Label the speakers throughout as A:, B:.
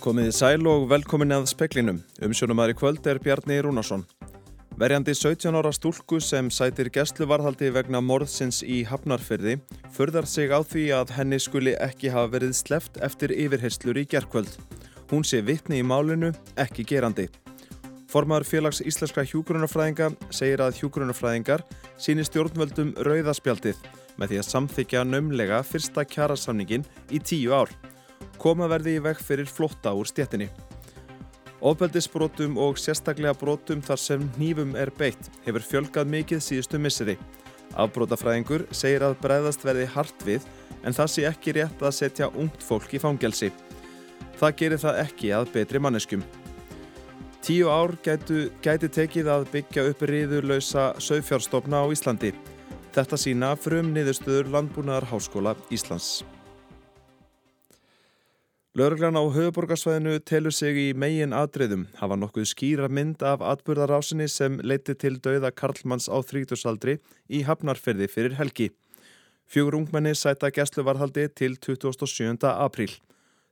A: Komiði sæl og velkomin að speklinum. Umsjónumæri kvöld er Bjarni Rúnarsson. Verjandi 17 ára stúlku sem sætir gæsluvarðhaldi vegna morðsins í Hafnarfyrði förðar sig á því að henni skuli ekki hafa verið sleft eftir yfirherslur í gerðkvöld. Hún sé vittni í málinu, ekki gerandi. Formaður félags íslenska hjúgrunarfræðinga segir að hjúgrunarfræðingar síni stjórnvöldum rauðaspjaldið með því að samþykja nömlega fyrsta kjarasamningin í tíu ár koma verði í veg fyrir flotta úr stjettinni. Ofbeldisbrotum og sérstaklega brotum þar sem nýfum er beitt hefur fjölgað mikið síðustu misseri. Afbrótafræðingur segir að breyðast verði hart við en það sé ekki rétt að setja ungt fólk í fangelsi. Það gerir það ekki að betri manneskum. Tíu ár gætu, gæti tekið að byggja upp riðurlausa sögfjárstofna á Íslandi. Þetta sína frum niðurstöður Landbúnaðar Háskóla Íslands. Lörglan á höfuborgarsvæðinu telur sig í megin atriðum, hafa nokkuð skýra mynd af atbyrðarásinni sem leiti til dauða Karlmanns á þrítusaldri í Hafnarferði fyrir helgi. Fjögur ungmenni sæta gæsluvarhaldi til 27. apríl.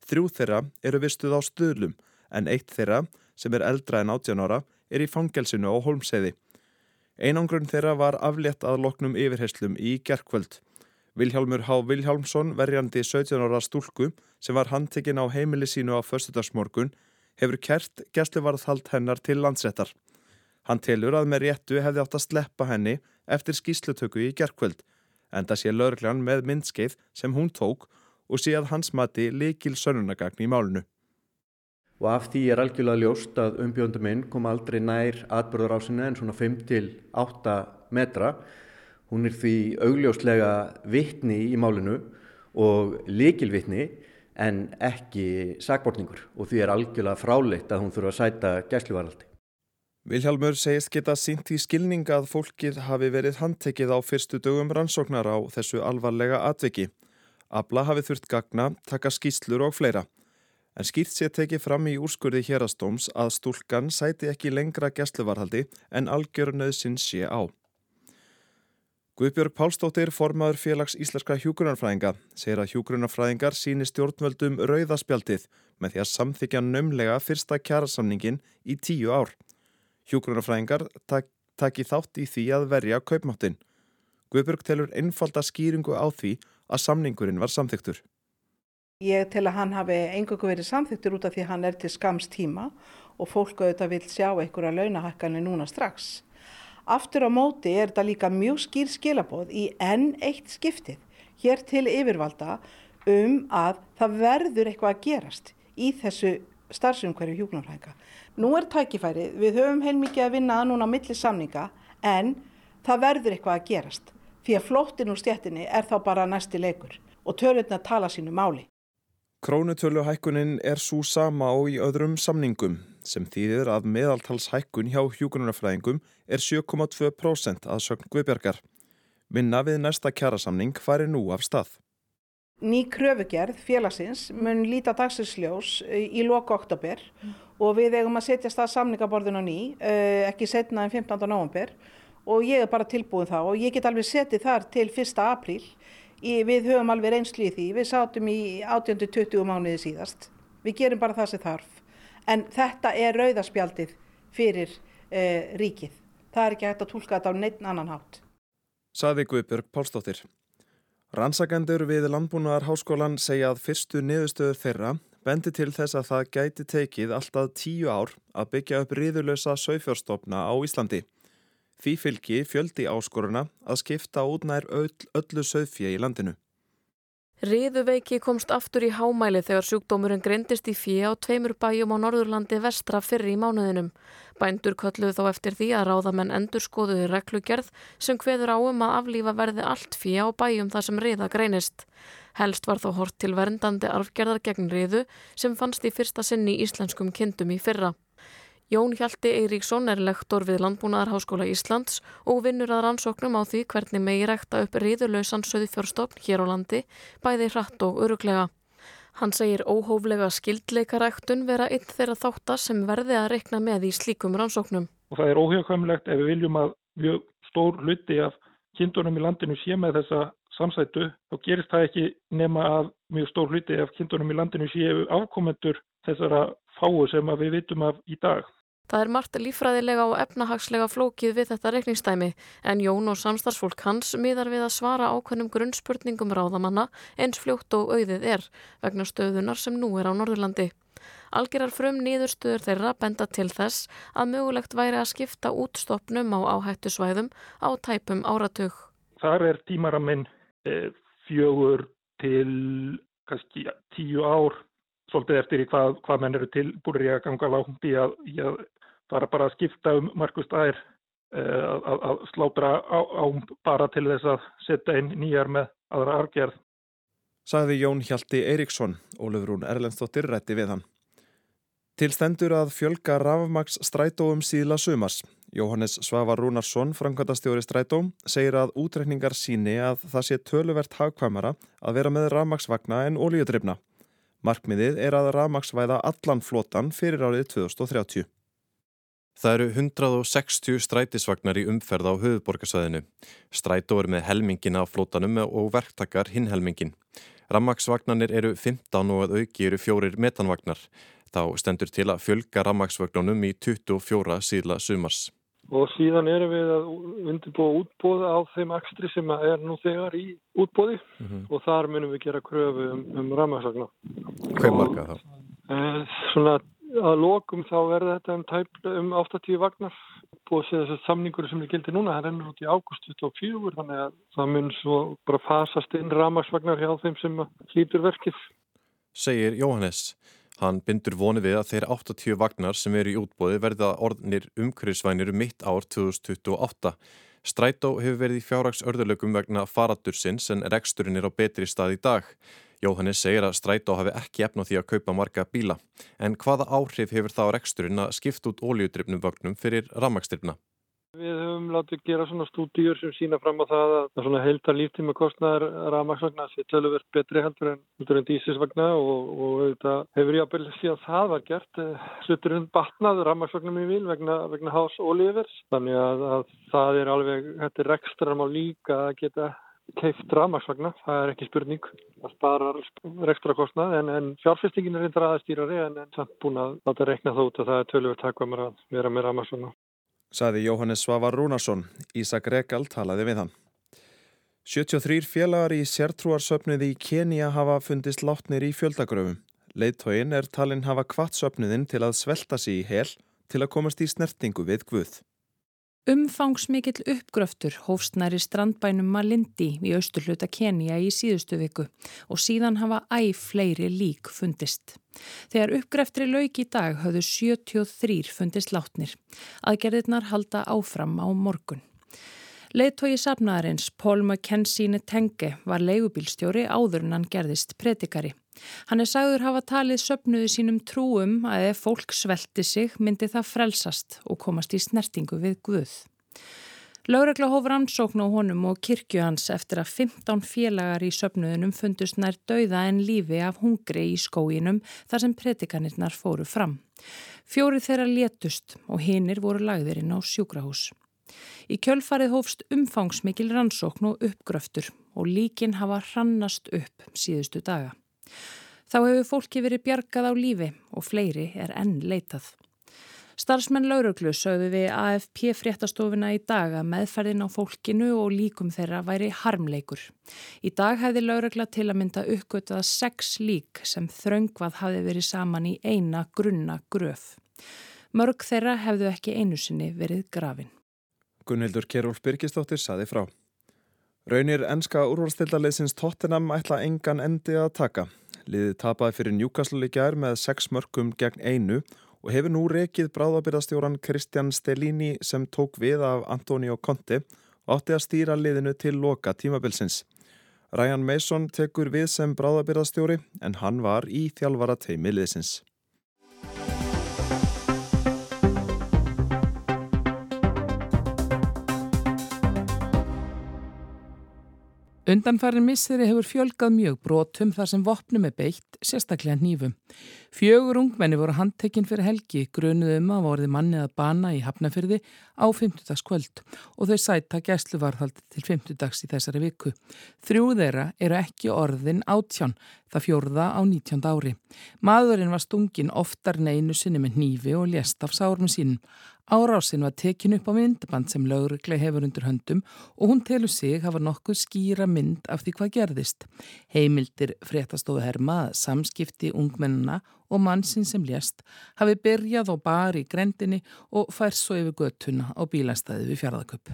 A: Þrjú þeirra eru vistuð á stöðlum en eitt þeirra, sem er eldra en 18 ára, er í fangelsinu á Holmseiði. Einangrun þeirra var aflétt að loknum yfirherslum í gerkvöld. Vilhjálmur Há Vilhjálmsson, verjandi 17 ára stúlku sem var handtekinn á heimili sínu á förstudagsmorgun, hefur kert gæsluvarðhald hennar til landsrettar. Hann telur að með réttu hefði átt að sleppa henni eftir skýslutöku í gerkvöld, en það sé löglan með myndskeið sem hún tók og sé að hans mati likil sönunagagn í málunu.
B: Og af því er algjörlega ljóst að umbjónduminn kom aldrei nær atbyrðarásinu en svona 5-8 metra Hún er því augljóslega vittni í málinu og likilvittni en ekki sakbortningur og því er algjörlega fráleitt að hún þurfa að sæta gæsluvaraldi.
A: Vilhjálmur segist geta sínt í skilning að fólkið hafi verið handtekið á fyrstu dögum rannsóknar á þessu alvarlega atviki. Abla hafi þurft gagna, taka skýslur og fleira. En skýrt sé tekið fram í úrskurði hérastóms að stúlkan sæti ekki lengra gæsluvarhaldi en algjörnöðsinn sé á. Guðbjörg Pálsdóttir, formaður félags íslenska hjúgrunarfræðinga, segir að hjúgrunarfræðingar síni stjórnvöldum rauðaspjaldið með því að samþykja nömlega fyrsta kjærasamningin í tíu ár. Hjúgrunarfræðingar tak, taki þátt í því að verja kaupmáttin. Guðbjörg telur einfalda skýringu á því að samningurinn var samþyktur.
C: Ég tel að hann hafi engungu verið samþyktur út af því hann er til skams tíma og fólk auðvitað vil sjá einhverja launahækkanir núna strax. Aftur á móti er þetta líka mjög skýr skilaboð í enn eitt skiptið hér til yfirvalda um að það verður eitthvað að gerast í þessu starfsumhverju hjúknarfræðinga. Nú er tækifæri, við höfum heilmikið að vinna núna á milli samninga en það verður eitthvað að gerast því að flóttin úr stjættinni er þá bara næsti leikur og tölurna tala sínu máli.
A: Krónutöluhækkunin er svo sama og í öðrum samningum sem þýðir að meðaltalshækkun hjá hjúgrunarfræðingum er 7,2% að sögn Guðbjörgar. Vinna við næsta kjærasamning fari nú af stað.
C: Ný kröfugerð félagsins mun líta dagsinsljós í loku oktober og við eigum að setja stað samningaborðin á ný, eh, ekki setna en 15. november og ég er bara tilbúin þá og ég get alveg setið þar til 1. apríl. Við höfum alveg reynslu í því, við sátum í 18-20 mánuði síðast. Við gerum bara það sem þarf en þetta er rauðaspjaldið fyrir uh, ríkið. Það er ekki hægt að tólka þetta á neitt annan hátt.
A: Saði Guðbjörg Pálsdóttir. Rannsakendur við Landbúnaðar háskólan segja að fyrstu niðurstöður þeirra bendi til þess að það gæti tekið alltaf tíu ár að byggja upp riðulösa sögfjörstofna á Íslandi. Því fylgi fjöldi áskoruna að skipta út nær öll, öllu sögfjö í landinu.
D: Riðuveiki komst aftur í hámæli þegar sjúkdómurinn greindist í fjö á tveimur bæjum á Norðurlandi vestra fyrri í mánuðinum. Bændur kölluðu þá eftir því að ráðamenn endur skoðuði reglugerð sem hveður áum að aflífa verði allt fjö á bæjum þar sem riða greinist. Helst var þó hort til verndandi arfgerðar gegn riðu sem fannst í fyrsta sinni íslenskum kindum í fyrra. Jón Hjalti Eiríksson er lektor við Landbúnaðarháskóla Íslands og vinnur að rannsóknum á því hvernig megi rekta upp riðulausan söðfjörstofn hér á landi, bæði hratt og öruglega. Hann segir óhóflega skildleikaræktun vera einn þeirra þáttar sem verði að rekna með í slíkum rannsóknum.
E: Og það er óhjögkvæmlegt ef við viljum að mjög stór hluti af kindunum í landinu sé með þessa samsætu, þá gerist það ekki nema að mjög stór hluti af kindunum í landinu séu afkomendur þessara fáu sem við vitum af í dag.
D: Það er margt lífræðilega og efnahagslega flókið við þetta reikningstæmi en Jón og samstarfsfólk hans miðar við að svara ákveðnum grunnspurningum ráðamanna eins fljótt og auðið er vegna stöðunar sem nú er á Norðurlandi. Algerar frum nýðurstöður þeirra benda til þess að mögulegt væri að skipta útstopnum á áhættu svæðum á tæpum áratug.
E: Þar er tímaraminn e, fjögur til kannski tíu ár svolítið eftir í hvað, hvað menn eru tilbúinir í að ganga lágt í að, í að fara bara að skipta um markustæðir eh, að, að slátra á, á bara til þess að setja inn nýjar með aðra argerð.
A: Saði Jón Hjalti Eiríksson, Ólefrún Erlendstóttir rætti við hann. Til stendur að fjölga rafmaks strætóum síðla sumas. Jóhannes Svavar Rúnarsson, framkvæmdastjóri strætó, segir að útrekningar síni að það sé töluvert hagkvæmara að vera með rafmaksvagna en ólíudrifna. Markmiðið er að rafmaksvæða allan flotan fyrir árið 2030.
F: Það eru 160 strætisvagnar í umferð á höfuborgarsvæðinu. Strætó er með helmingin af flótanum og verktakar hinn helmingin. Rammaksvagnarnir eru 15 og að auki eru fjórir metanvagnar. Þá stendur til að fjölga rammaksvagnunum í 24 síðla sumars.
E: Og síðan erum við að undirbúa útbóða á þeim ekstri sem er nú þegar í útbóði mm -hmm. og þar munum við gera kröfu um, um rammaksvagnar.
F: Hvað marka þá?
E: Eh, svona að lokum þá verður þetta um, tæp, um 80 vagnar búið að segja þess að samningur sem er gildi núna það rennur út í águst 24 þannig að það mun svo bara fasast inn ramarsvagnar hjá þeim sem hlýtur verkið.
F: Segir Jóhannes. Hann bindur voni við að þeir 80 vagnar sem eru í útbóði verða orðnir umhverfisvænir um mitt ár 2028. Strætó hefur verið í fjárrags örðurlögum vegna faratursins en reksturinn er á betri stað í dag. Jóhannes segir að Strætó hafi ekki efna því að kaupa marga bíla. En hvaða áhrif hefur það á reksturinn að skipta út óljudrifnum vögnum fyrir rammagsdrifna?
E: Við höfum látið gera svona stúdíur sem sína fram á það að svona heildar líftíma kostnaðar rammagsvagna sé töluvert betri heldur en, en dísisvagna og, og þetta hefur jábel síðan það var gert. Sluturinn batnað rammagsvagnum í vil vegna, vegna hás ólífers. Þannig að, að það er alveg, þetta er rekstram á líka að geta keift rafmagsvagna, það er ekki spurning. Það sparar ekstra kostnað en, en fjárfestingin er reyndar aðstýrari en, samt búin að láta rekna þá út að það er tölur takkvæmur að vera með rafmagsvagna
A: Saði Jóhannes Svavar Rúnarsson. Ísak Rekal talaði við hann. 73 félagar í sértrúarsöfnuði í Kenia hafa fundist látnir í fjöldagröfum. Leittóin er talinn hafa kvart söfnuðin til að svelta sig í hel til að komast í snertingu við Guð
G: Umfangsmikill uppgröftur hófst næri strandbænum Malindi í austurluta Kenya í síðustu viku og síðan hafa æg fleiri lík fundist. Þegar uppgreftri lauk í dag höfðu 73 fundist látnir. Aðgerðirnar halda áfram á morgun. Leittói safnaðarins Paul McKenzie Netenge var leigubílstjóri áður en hann gerðist predikari. Hann er sagður hafa talið söpnuði sínum trúum að ef fólk svelti sig myndi það frelsast og komast í snertingu við Guð. Láregla hóf rannsókn á honum og kirkju hans eftir að 15 félagar í söpnuðunum fundust nær dauða en lífi af hungri í skóginum þar sem predikanirnar fóru fram. Fjóri þeirra létust og hinnir voru lagðir inn á sjúkrahús. Í kjölfarið hófst umfangsmikil rannsókn og uppgröftur og líkin hafa hrannast upp síðustu daga. Þá hefur fólki verið bjargað á lífi og fleiri er enn leitað. Starfsmenn lauruglu sögðu við AFP fréttastofuna í dag að meðferðin á fólkinu og líkum þeirra væri harmleikur. Í dag hefði laurugla til að mynda uppgötuða sex lík sem þraungvað hafi verið saman í eina grunna gröf. Mörg þeirra hefðu ekki einu sinni verið grafin.
A: Gunnhildur Kjærólf Birgisdóttir saði frá. Raunir enska úrvalstildaleysins Tottenham ætla engan endi að taka. Liðið tapaði fyrir gær með 6 mörgum gegn einu og hefur nú rekið bráðabyrðastjóran Kristjan Stelini sem tók við af Antonio Conte átti að stýra liðinu til loka tímabilsins. Ryan Mason tekur við sem bráðabyrðastjóri en hann var í þjálfara teimi liðsins.
H: Undanfarin misseri hefur fjölgað mjög brotum þar sem vopnum er beitt, sérstaklega nýfum. Fjögur ungmenni voru handtekinn fyrir helgi, grunuðum að vorði mannið að bana í Hafnafyrði á 50. kvöld og þau sæta gæsluvarðhaldi til 50 dags í þessari viku. Þrjú þeirra eru ekki orðin átján, það fjórða á 19. ári. Maðurinn var stungin oftar neinu sinni með nýfi og lést af sárum sínum. Árásin var tekin upp á myndband sem lauruglega hefur undir höndum og hún telur sig hafa nokkuð skýra mynd af því hvað gerðist. Heimildir fréttastofu herma að samskipti ungmennina og mannsinn sem lést hafi byrjað á bar í grendinni og fær svo yfir göttuna á bílastæði við fjárðaköp.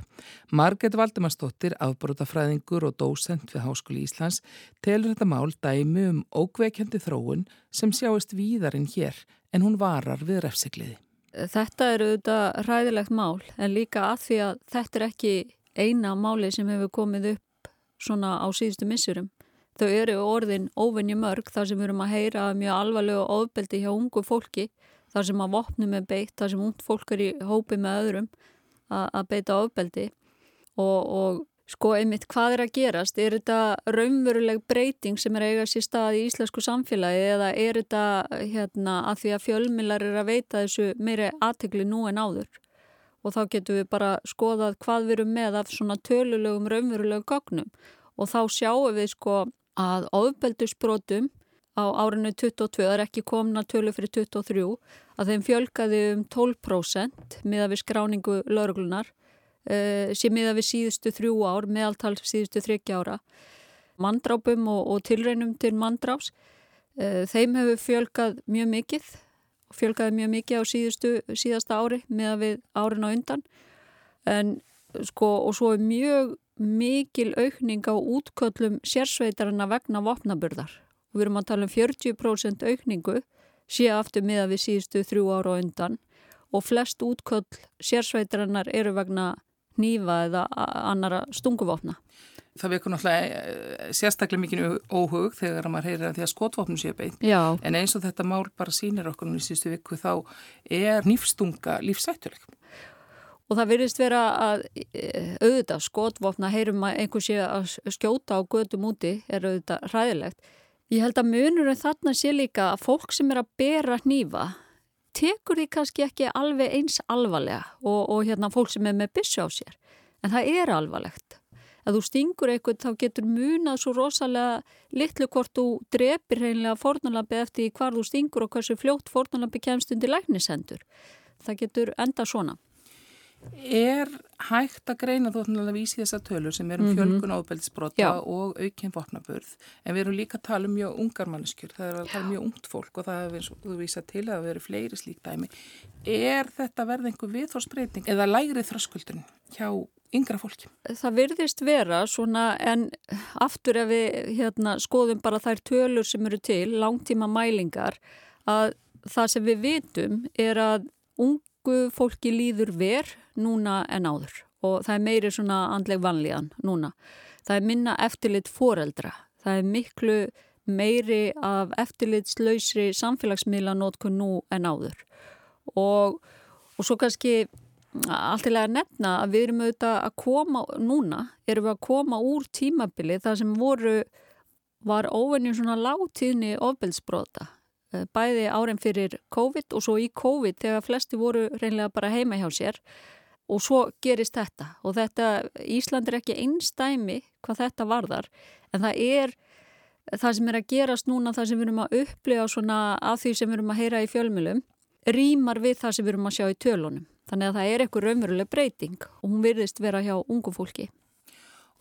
H: Marget Valdemarsdóttir, afbrótafræðingur og dósent við Háskóli Íslands, telur þetta mál dæmi um ókveikjandi þróun sem sjáist víðarinn hér en hún varar við refsikliði.
I: Þetta eru auðvitað ræðilegt mál en líka að því að þetta er ekki eina máli sem hefur komið upp svona á síðustu missurum. Þau eru orðin óvinni mörg þar sem við erum að heyra mjög alvarlega ofbeldi hjá ungu fólki, þar sem að vopnum er beitt, þar sem ungt fólk er í hópi með öðrum að, beita ofbeldi og, og Sko einmitt hvað er að gerast? Er þetta raunveruleg breyting sem er eiga sér stað í íslensku samfélagi eða er þetta hérna, að því að fjölmilar er að veita þessu meiri aðtegli nú en áður? Og þá getum við bara skoðað hvað við erum með af svona tölulegum raunverulegum gognum og þá sjáum við sko að ofbeldusbrotum á árinu 22, það er ekki komna tölu fyrir 23, að þeim fjölkaði um 12% miða við skráningu lauruglunar uh, sé miða við síðustu þrjú ár, meðaltal síðustu þryggja ára. Mandrápum og, og tilreinum til mandráps, uh, þeim hefur fjölgað mjög mikið, fjölgaði mjög mikið á síðustu, síðasta ári meða við árin á undan. En sko og svo er mjög mikil aukning á útköllum sérsveitarana vegna vopnaburðar. Við erum að tala um 40% aukningu síðan aftur meða við síðustu þrjú ára á undan og flest útköll sérsveitarinnar eru vegna nýfa eða annara stunguvopna.
H: Það vekur náttúrulega eh, sérstaklega mikið óhug þegar maður heyrir að því að skotvopnum séu beint.
I: Já.
H: En eins og þetta mál bara sínir okkur nú í síðustu viku þá er nýfstunga lífsættuleg.
I: Og það virðist vera að eh, auðvitað skotvopna heyrum að einhver sé að skjóta á gödum úti er auðvitað ræðilegt. Ég held að munurinn þarna sé líka að fólk sem er að bera nýfa tekur því kannski ekki alveg eins alvarlega og, og hérna fólk sem er með byssu á sér. En það er alvarlegt. Að þú stingur eitthvað þá getur munað svo rosalega litlu hvort þú drepir hreinlega fornalabi eftir hvar þú stingur og hversu fljótt fornalabi kemst undir læknisendur. Það getur enda svona.
H: Er hægt að greina þú ætlum að vísi þessa tölur sem er um mhm. fjölgun ábeldisbrota og aukinn vopnaburð en við erum líka að tala um mjög ungar manneskjur, það er að tala um mjög ungt fólk og það er eins og þú vísa til að það veri fleiri slík dæmi. Er þetta verð einhver viðforsbreyting eða lægrið þröskuldun hjá yngra fólki?
I: Það virðist vera svona en aftur ef við hérna, skoðum bara þær tölur sem eru til, langtíma mælingar að það sem við vitum er að ung ungu fólki líður ver núna en áður og það er meiri svona andleg vanlíðan núna. Það er minna eftirlit foreldra. Það er miklu meiri af eftirlitslausri samfélagsmiðlanótkun nú en áður. Og, og svo kannski alltilega nefna að við erum auðvitað að koma, núna erum við að koma úr tímabili þar sem voru, var óvenjum svona látíðni ofbeldsbrota Eh, bæði árin fyrir COVID og svo í COVID þegar flesti voru reynlega bara heima hjá sér. Og svo gerist þetta. Og þetta, Ísland er ekki einstæmi hvað þetta varðar en það er það sem er að gerast núna, það sem við erum að upplifa svona af því sem við erum að heyra í fjölmjölum rýmar við það sem við erum að sjá í tölunum. Þannig að það er eitthvað raunveruleg breyting og hún virðist vera hjá ungu fólki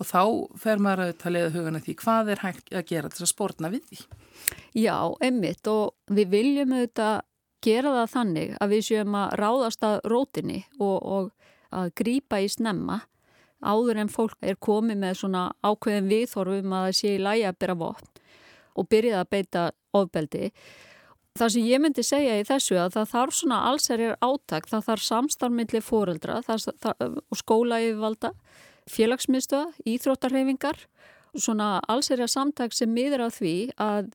H: og þá fer maður að tala eða hugana því hvað er hægt að gera þess að spórna við því?
I: Já, emmitt og við viljum auðvitað gera það þannig að við séum að ráðast að rótinni og, og að grýpa í snemma áður en fólk er komið með svona ákveðin viðhorfum að það sé í lægi að byrja vopn og byrja að beita ofbeldi. Það sem ég myndi segja í þessu að það þarf svona allserjar áttak, það þarf samstarfmyndli fóreldra og skóla yfirvalda félagsmiðstöða, íþróttarhefingar, svona allserja samtag sem miður á því að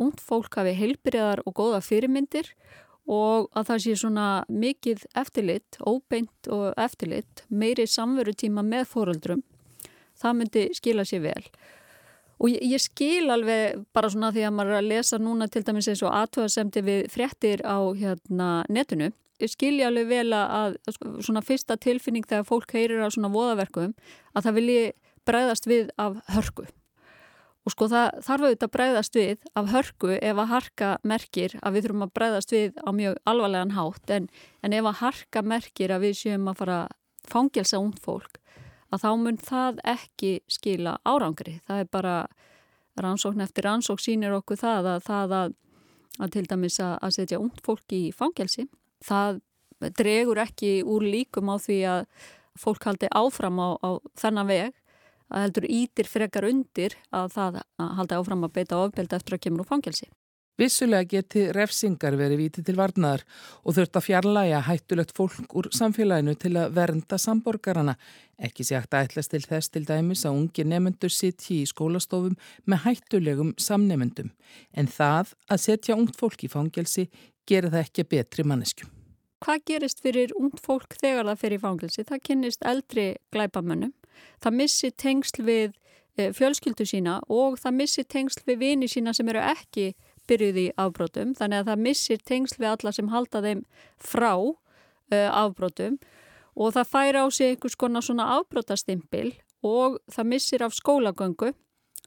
I: ungd fólk hafi heilbriðar og góða fyrirmyndir og að það sé svona mikið eftirlitt, óbeint og eftirlitt, meiri samveru tíma með fóruldrum. Það myndi skila sér vel Og ég, ég skil alveg bara svona því að maður er að lesa núna til dæmis eins og aðtöðasemti við fréttir á hérna, netinu. Ég skilji alveg vel að svona fyrsta tilfinning þegar fólk heyrir á svona voðaverkum að það vilji bregðast við af hörku. Og sko það þarf auðvitað að bregðast við af hörku ef að harka merkir að við þurfum að bregðast við á mjög alvarlegan hátt en, en ef að harka merkir að við séum að fara fangelsa ungd fólk að þá mun það ekki skila árangri. Það er bara rannsókn eftir rannsókn sínir okkur það að það að, að til dæmis að, að setja ungd fólk í fangelsi, það dregur ekki úr líkum á því að fólk haldi áfram á, á þennan veg að heldur ítir frekar undir að það haldi áfram að beita ofbelda eftir að kemur úr fangelsi.
H: Vissulega geti refsingar verið viti til varnaðar og þurft að fjarlæga hættulegt fólk úr samfélaginu til að vernda samborgarana. Ekki sé hægt að ætlas til þess til dæmis að ungi nefnendur sittji í skólastofum með hættulegum samnefendum. En það að setja ungt fólk í fangelsi gerir það ekki betri manneskjum.
I: Hvað gerist fyrir ungt fólk þegar það fer í fangelsi? Það kynnist eldri glæbamönnum. Það missi tengsl við eh, fjölskyldu sína og það missi tengsl við vini sína sem eru ekki byrjuð í afbrótum þannig að það missir tengsl við alla sem halda þeim frá uh, afbrótum og það færa á sig einhvers konar svona afbrótastimpil og það missir af skólagöngu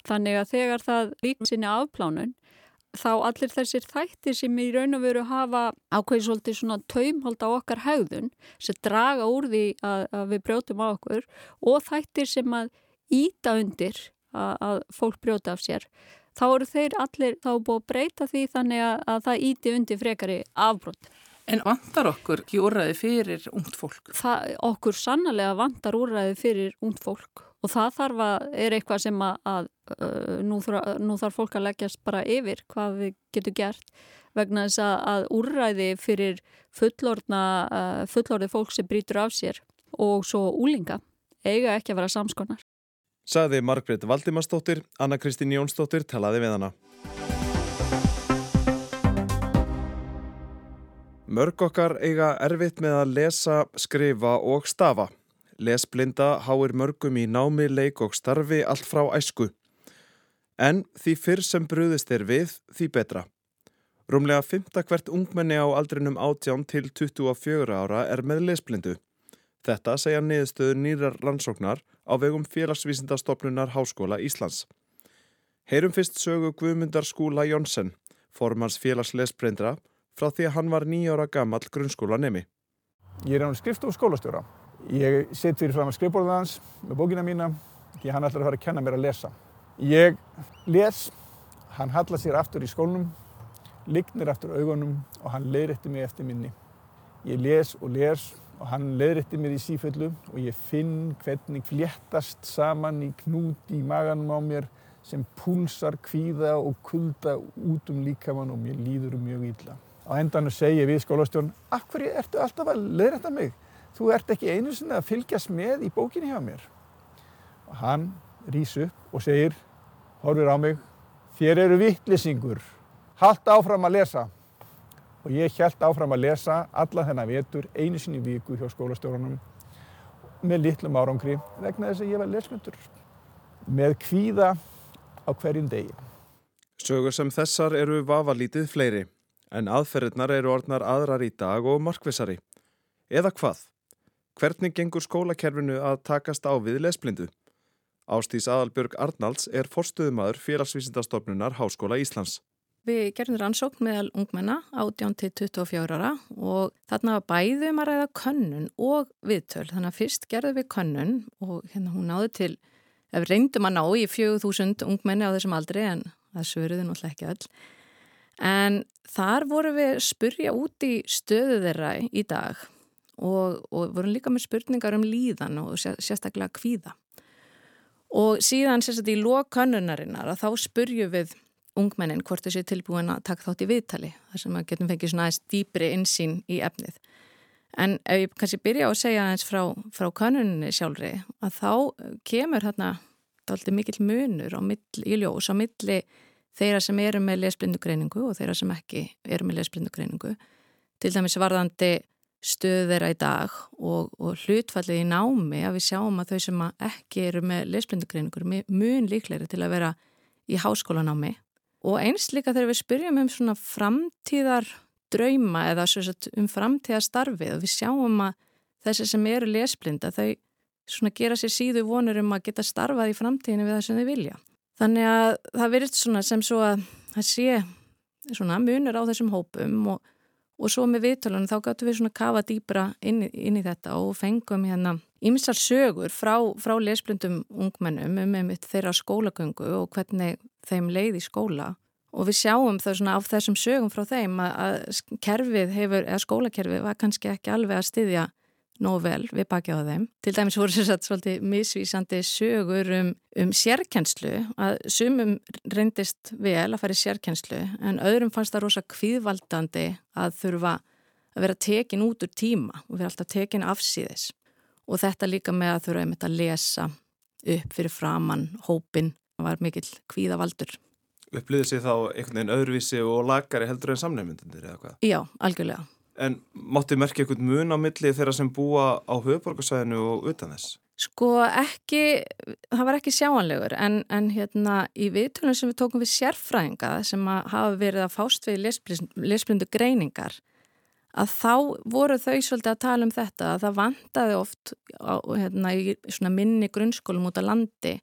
I: þannig að þegar það líka sinni afplánun þá allir þessir þættir sem í raun og veru hafa ákveði svolítið svona taumhold á okkar haugðun sem draga úr því að, að við brjótum á okkur og þættir sem að íta undir að, að fólk brjóta af sér þá eru þeir allir þá búið að breyta því þannig að, að það íti undir frekari afbrott.
H: En vantar okkur ekki úrræði fyrir ungt fólk?
I: Það, okkur sannlega vantar úrræði fyrir ungt fólk og það þarf að, er eitthvað sem að, að uh, nú, þarf, nú þarf fólk að leggjast bara yfir hvað við getum gert vegna þess að, að úrræði fyrir uh, fullorði fólk sem brítur af sér og svo úlinga eiga ekki að vera samskonar.
A: Saði Margret Valdimarsdóttir, Anna Kristín Jónsdóttir talaði við hana. Mörg okkar eiga erfitt með að lesa, skrifa og stafa. Lesblinda háir mörgum í námi, leik og starfi allt frá æsku. En því fyrr sem brúðist er við, því betra. Rúmlega 5. hvert ungmenni á aldrinum 18 til 24 ára er með lesblindu. Þetta segja niðurstöðu nýrar rannsóknar á vegum félagsvísindastofnunar Háskóla Íslands. Heyrum fyrst sögu Guðmundar Skúla Jónsson, formans félagsleisbreyndra, frá því að hann var nýjára gammal grunnskóla nemi.
J: Ég er án skrift og skólastjóra. Ég sitt fyrir fram að skrifborða hans með bókina mína, því hann ætlar að fara að kenna mér að lesa. Ég les, hann hallar sér aftur í skólnum, lignir aftur augunum og hann leiðrætti mig eftir minni. Ég les og les og hann leðrætti mér í síföllu og ég finn hvernig fléttast saman í knút í maganum á mér sem púlsar, kvíða og kulda út um líkamann og mér líður mjög illa. Á endanum segi ég við skólastjórn, af hverju ertu alltaf að leðrætta mig? Þú ert ekki einu sinna að fylgjast með í bókinni hjá mér. Og hann rýs upp og segir, horfir á mig, þér eru vittlisingur, halt áfram að lesa og ég held áfram að lesa alla þennan vetur einu sinni viku hjá skólastjórunum með litlum árangri vegna þess að ég var lesmyndur með kvíða á hverjum degi.
A: Sögur sem þessar eru vafalítið fleiri en aðferðnar eru orðnar aðrar í dag og markvisari. Eða hvað? Hvernig gengur skólakerfinu að takast á við lesblindu? Ástís Adalbjörg Arnalds er forstuðumadur félagsvísindastofnunar Háskóla Íslands.
K: Við gerðum rannsókn meðal ungmenna 18 til 24 ára og þarna var bæðum að ræða könnun og viðtöl. Þannig að fyrst gerðum við könnun og hérna hún náði til, ef reyndum að ná í 4000 ungmenni á þessum aldri en það svöruði náttúrulega ekki öll. En þar voru við spurja út í stöðu þeirra í dag og, og vorum líka með spurningar um líðan og sérstaklega kvíða. Og síðan sérstaklega í lók könnunarinnar að þá spurju við ungmennin hvort þessi tilbúin að taka þátt í viðtali þar sem að getum fengið svona aðeins dýpri insýn í efnið. En ef ég kannski byrja á að segja aðeins frá, frá kanuninni sjálfri að þá kemur hérna alltaf mikill munur milli, í ljós á milli þeirra sem eru með lesblindugreiningu og þeirra sem ekki eru með lesblindugreiningu til dæmis varðandi stöðu þeirra í dag og, og hlutfallið í námi að við sjáum að þau sem ekki eru með lesblindugreiningur mun líklegri til að vera í háskólanámi og eins líka þegar við spyrjum um svona framtíðar drauma eða um framtíðar starfið og við sjáum að þessi sem eru lesblinda þau svona gera sér síðu vonur um að geta starfað í framtíðinu við það sem þau vilja. Þannig að það verður svona sem svo að það sé svona munur á þessum hópum og, og svo með viðtölunum þá gáttu við svona kafa dýbra inn, inn í þetta og fengum hérna ymsar sögur frá, frá lesblindum ungmennum um einmitt þeirra skólagöngu og hvernig þeim leið í skóla. Og við sjáum það svona á þessum sögum frá þeim að, að kerfið hefur, eða skólakerfið var kannski ekki alveg að styðja nóg vel við bakja á þeim. Til dæmis voru sér satt svolítið misvísandi sögur um, um sérkjenslu að sumum reyndist vel að fara í sérkjenslu en öðrum fannst það rosa kvíðvaldandi að þurfa að vera tekin út úr tíma og vera alltaf tekin afsíðis og þetta líka með að þurfa einmitt að lesa upp fyrir framann hópin var mikill kvíðavaldur.
A: Upplýðið sér þá einhvern veginn öðruvísi og lagari heldur en samnefnundir eða hvað?
K: Já, algjörlega.
A: En mátti merkja einhvern mun á milli þeirra sem búa á höfuborgarsvæðinu og utan þess?
K: Sko ekki, það var ekki sjáanlegur en, en hérna í viðtölunum sem við tókum við sérfræðinga sem hafa verið að fást við lesblindu greiningar að þá voru þau svolítið að tala um þetta að það vandaði oft á, hérna, í minni grunnskólum út á landi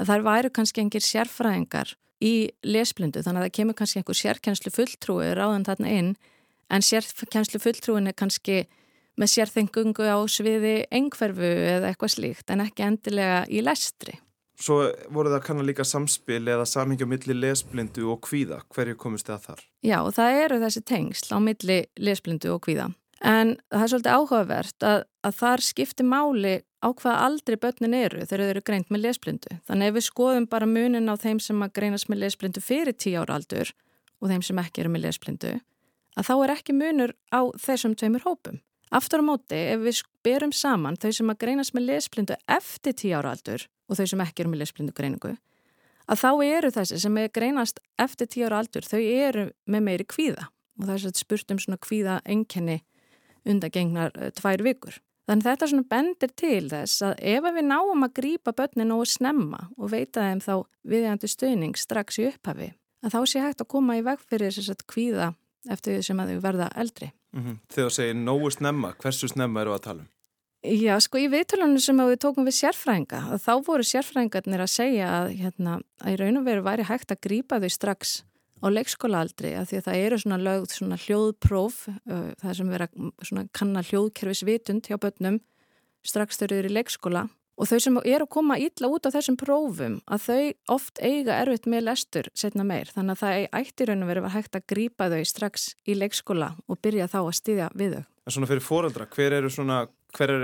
K: að þar væru kannski engir sérfræðingar í lesblindu þannig að það kemur kannski einhver sérkjænslu fulltrúi ráðan þarna inn en sérkjænslu fulltrúin er kannski með sérþengungu á sviði engverfu eða eitthvað slíkt en ekki endilega í lestri.
A: Svo voru það kannar líka samspil eða samingja milli lesblindu og kvíða. Hverju komist það þar?
K: Já, það eru þessi tengsl á milli lesblindu og kvíða. En það er svolítið áhugavert að, að þar skiptir máli á hvað aldrei börnin eru þegar þau eru greint með lesblindu. Þannig ef við skoðum bara munin á þeim sem að greinas með lesblindu fyrir tíu ára aldur og þeim sem ekki eru með lesblindu, að þá er ekki munur á þessum tveimur hópum. Aftur á móti, ef við berum saman þau sem að greinas með lesblindu eftir tíu ára aldur og þau sem ekki eru með lesblindu greiningu, að þá eru þessi sem er greinast eftir tíu ára aldur, þau eru með meiri kvíða og það er spurt um svona kvíða enkenni undagengnar uh, tvær vikur. Þannig þetta svona bendir til þess að ef við náum að grýpa börnin og snemma og veita þeim þá viðjandi stöðning strax í upphafi, að þá sé hægt að koma í veg fyrir þess að kvíða eftir því sem að þau verða eldri.
A: Mm -hmm. Þegar þú segir nógu snemma, hversu snemma eru að tala um?
K: Já, sko í viðtölunum sem við tókum við sérfræðinga, þá voru sérfræðingarnir að segja að, hérna, að í raun og veru væri hægt að grýpa þau strax á leikskólaaldri að því að það eru svona lögð svona hljóðpróf, uh, það sem vera svona kanna hljóðkerfisvitund hjá börnum strax þau eru í leikskóla Og þau sem eru að koma ítla út á þessum prófum að þau oft eiga erfitt með lestur setna meir þannig að það ætti raun og verið að hægt að grýpa þau strax í leikskóla og byrja þá að styðja við þau.
A: En svona fyrir fóreldra, hver eru,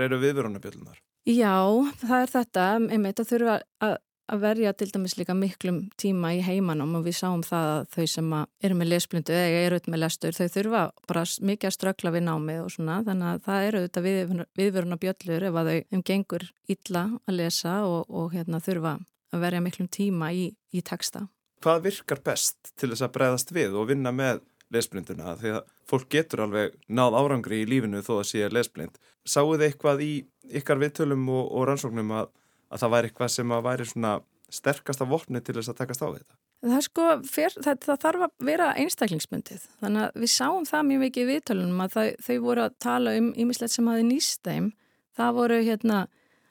A: eru viðverunabjöldunar?
K: Já, það er þetta, einmitt að þurfa að að verja til dæmis líka miklum tíma í heimanum og við sáum það að þau sem eru með lesblindu eða eru auðvitað með lestur þau þurfa bara mikið að strökla við námið og svona þannig að það eru auðvitað við, viðveruna bjöllur ef að þau umgengur illa að lesa og, og hérna, þurfa að verja miklum tíma í, í texta.
A: Hvað virkar best til þess að breyðast við og vinna með lesblinduna því að fólk getur alveg náð árangri í lífinu þó að sé lesblind. Sáuð þið eitthvað í ykkar viðtölum og, og rannsóknum að að það væri eitthvað sem að væri svona sterkasta vopni til þess að takast á þetta?
K: Það, sko, fyr, það, það þarf að vera einstaklingsmyndið. Þannig að við sáum það mjög mikið í viðtölunum að það, þau voru að tala um ímislegt sem hafi nýst þeim. Það voru hérna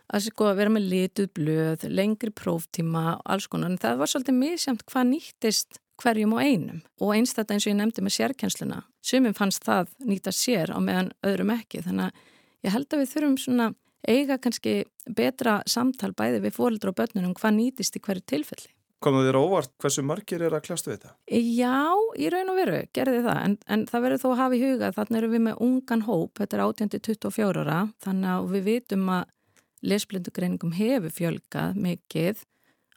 K: að sko, vera með lituð blöð, lengri próftíma, alls konar. En það var svolítið misjamt hvað nýttist hverjum og einum. Og einstætt eins og ég nefndi með sérkjænsluna. Sumum fannst það nýta sér á meðan öðrum ekki. Þannig að ég held að við þurfum svona eiga kannski betra samtal bæði við fólkdur og börnunum hvað nýtist í hverju tilfelli.
A: Komuð þér óvart hversu margir er að kljástu þetta?
K: Já, í raun og veru, gerði það, en, en það verður þó að hafa í huga, þannig erum við með ungan hóp, þetta er 18-24 ára, þannig að við vitum að lesblindugreiningum hefur fjölgað mikið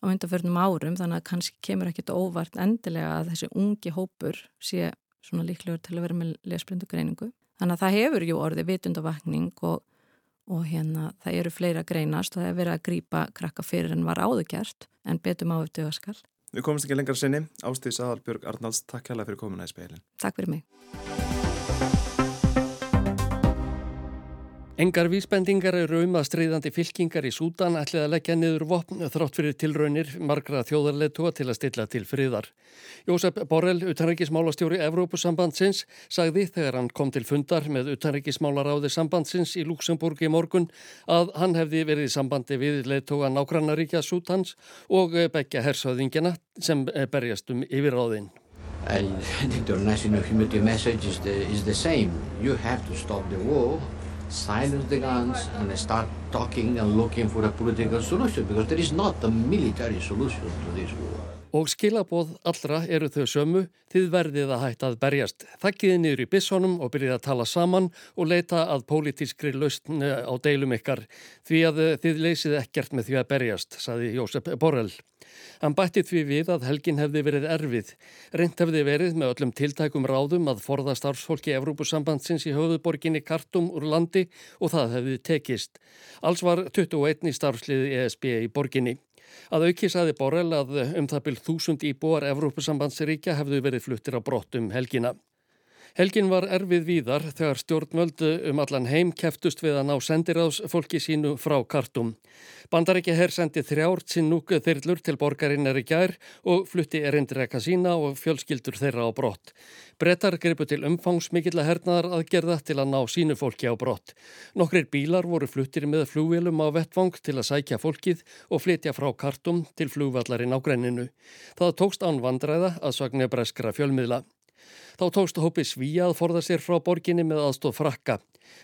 K: á undanförnum árum, þannig að kannski kemur ekkit óvart endilega að þessi ungi hópur sé svona líklegur til að vera með lesblindugreiningu. Þannig að það hefur jú orðið vitundavakning og og hérna það eru fleira greinast og það er verið að grýpa krakka fyrir en var áðugjart en betum á eftir öskal.
A: Við komumst ekki lengar sinni. Ástíðs Aðalbjörg Arnalds, takk hella fyrir komuna í speilin.
K: Takk fyrir mig.
L: Engar vísbendingar eru um að stríðandi fylkingar í Sútan ætlið að leggja niður vopn þrátt fyrir tilraunir margra þjóðarleitúa til að stilla til friðar. Jósef Borrell, utanrækismálastjóri Evrópusambandsins, sagði þegar hann kom til fundar með utanrækismálaráði sambandsins í Luxemburg í morgun að hann hefði verið í sambandi við leitúa nágrannaríkja Sútans og begja hersöðingina sem berjast um yfirráðin.
M: The national humanity message is the, is the same. You have to stop the war. Silence the guns and start talking and looking for a political solution because there is not a military solution to this war.
L: Og skilaboð allra eru þau sömu, þið verðið að hætta að berjast. Þakkiði niður í bissonum og byrjið að tala saman og leita að pólitískri lausn á deilum ykkar því að þið leysið ekkert með því að berjast, saði Jósef Borrell. Hann bætti því við að helgin hefði verið erfið. Reynd hefði verið með öllum tiltækum ráðum að forða starfsfólki Evrópusambandsins í höfuðborginni Kartum úr landi og það hefði tekist. Alls var 21 í starfsliði ESB í borginni. Að auki saði Borrell að um það byrð þúsund íbúar Evrópusambandsríkja hefðu verið fluttir á brottum helgina. Helgin var erfið víðar þegar stjórnvöldu um allan heim keftust við að ná sendiráðs fólki sínu frá kartum. Bandaríkja herr sendi þrjárt sinn núku þyrlur til borgarinnar í gær og flutti erindreka sína og fjölskyldur þeirra á brott. Brettar gripu til umfangsmikill að hernaðar aðgerða til að ná sínu fólki á brott. Nokkrir bílar voru fluttir með flúvilum á vettvang til að sækja fólkið og flytja frá kartum til flúvallarinn á græninu. Það tókst án vandræða að sagna breskra fjölmiðla. Þá tókst hópi svíja að forða sér frá borginni með aðstóð frakka.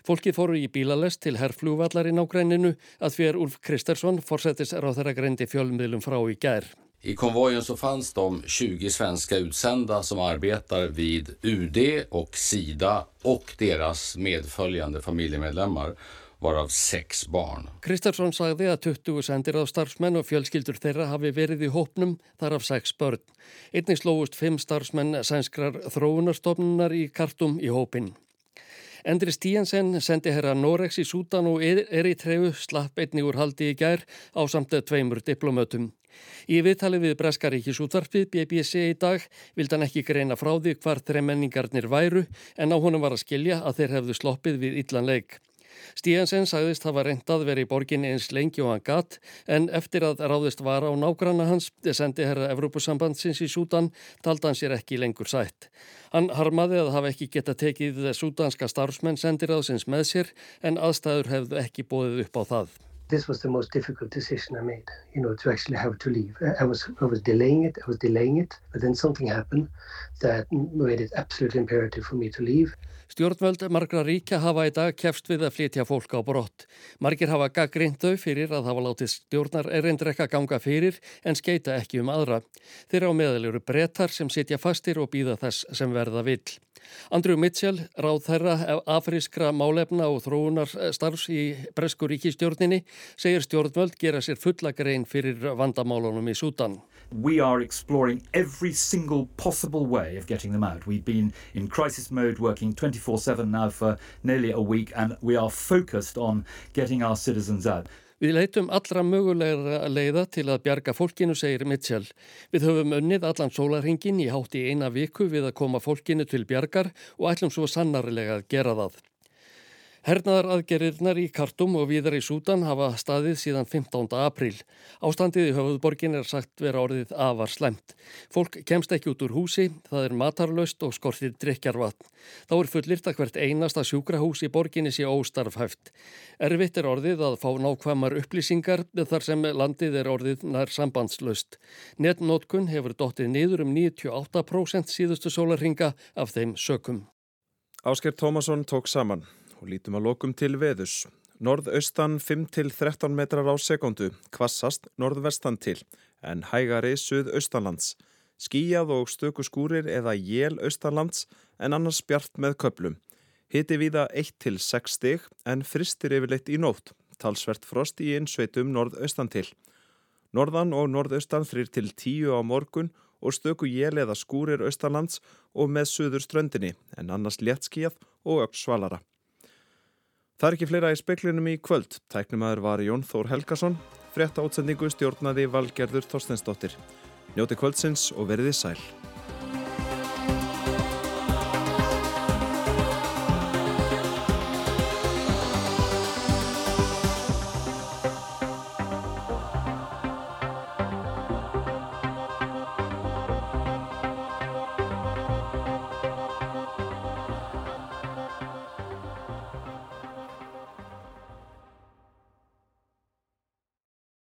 L: Fólkið fóru í bílalest til herrflúvallar í nágræninu að fyrir Ulf Kristersson forsetis ráþæra greindi fjölmiðlum frá í gær.
N: I konvojen så fanns de 20 svenska utsända som arbetar vid UD och Sida och deras medföljande familjemedlemmar varav sex barn.
L: Kristarsson sagði að 20 sendir á starfsmenn og fjölskyldur þeirra hafi verið í hópnum þar af sex börn. Einnig slóust fimm starfsmenn sænskrar þróunarstofnunar í kartum í hópin. Endri Stíansen sendi herra Norex í Sútan og Eritreifu slapp einnig úr haldi í gær á samt tveimur diplomötum. Í viðtalið við Breskaríkis útvarfið BBC í dag vild hann ekki greina frá því hvar þremenningarnir væru en á honum var að skilja að þeir hefðu sloppið við illan leik. Stíansen sagðist hafa reyndað verið í borginni eins lengi og hann gatt en eftir að ráðist var á nágranna hans, sendi herra Evrópusambandsins í Sútan, taldi hann sér ekki lengur sætt. Hann harmaði að hafa ekki geta tekið sútanska starfsmenn sendiráðsins með sér en aðstæður hefðu ekki bóðið upp á það.
O: This was the most difficult decision I made, you know, to actually have to leave. I was, I was delaying it, I was delaying it, but then something happened that made it absolutely imperative for me to leave.
L: Stjórnvöld margra ríkja hafa í dag kefst við að flytja fólk á brott. Margir hafa gaggrind þau fyrir að hafa látið stjórnar erindrekka ganga fyrir en skeita ekki um aðra. Þeirra á meðal eru brettar sem sitja fastir og býða þess sem verða vill. Andrew Mitchell, ráð þeirra afrískra málefna og þróunar starfs í Bresku ríkistjórninni, segir stjórnvöld gera sér fulla grein fyrir vandamálunum í Sútan.
P: We are exploring every single possible way of getting them out. We've been in crisis mode working 24-7 now for nearly a week and we are focused on getting our citizens out.
L: Við leitum allra mögulegra leiða til að bjarga fólkinu, segir Mitchell. Við höfum önnið allan sólarhingin í hátt í eina viku við að koma fólkinu til bjargar og ætlum svo sannarlega að gera það. Hernaðaraðgerirnar í Kartum og viðar í Sútan hafa staðið síðan 15. apríl. Ástandið í höfuðborgin er sagt vera orðið afar slemt. Fólk kemst ekki út úr húsi, það er matarlaust og skortir drikjarvatn. Þá er fullirt að hvert einasta sjúkrahús í borginni sé óstarfhæft. Erfitt er orðið að fá nákvæmar upplýsingar þar sem landið er orðið nær sambandslaust. Netnótkun hefur dottið niður um 98% síðustu sólarhinga af þeim sökum.
A: Ásker Tómasson tók saman og lítum að lokum til veðus. Norðaustan 5-13 metrar á sekundu, kvassast norðvestan til, en hægari suðaustanlands. Skíjað og stöku skúrir eða jél austanlands en annars bjart með köplum. Hiti viða 1-6 stig en fristir yfirleitt í nótt, talsvert frost í einsveitum norðaustan til. Norðan og norðaustan 3-10 á morgun og stöku jél eða skúrir austanlands og með suður ströndinni en annars léttskíjað og öll svalara. Það er ekki fleira í speklinum í kvöld. Tæknumæður var Jón Þór Helgason. Frétta átsendingu stjórnaði Valgerður Þorstensdóttir. Njóti kvöldsins og verðið sæl.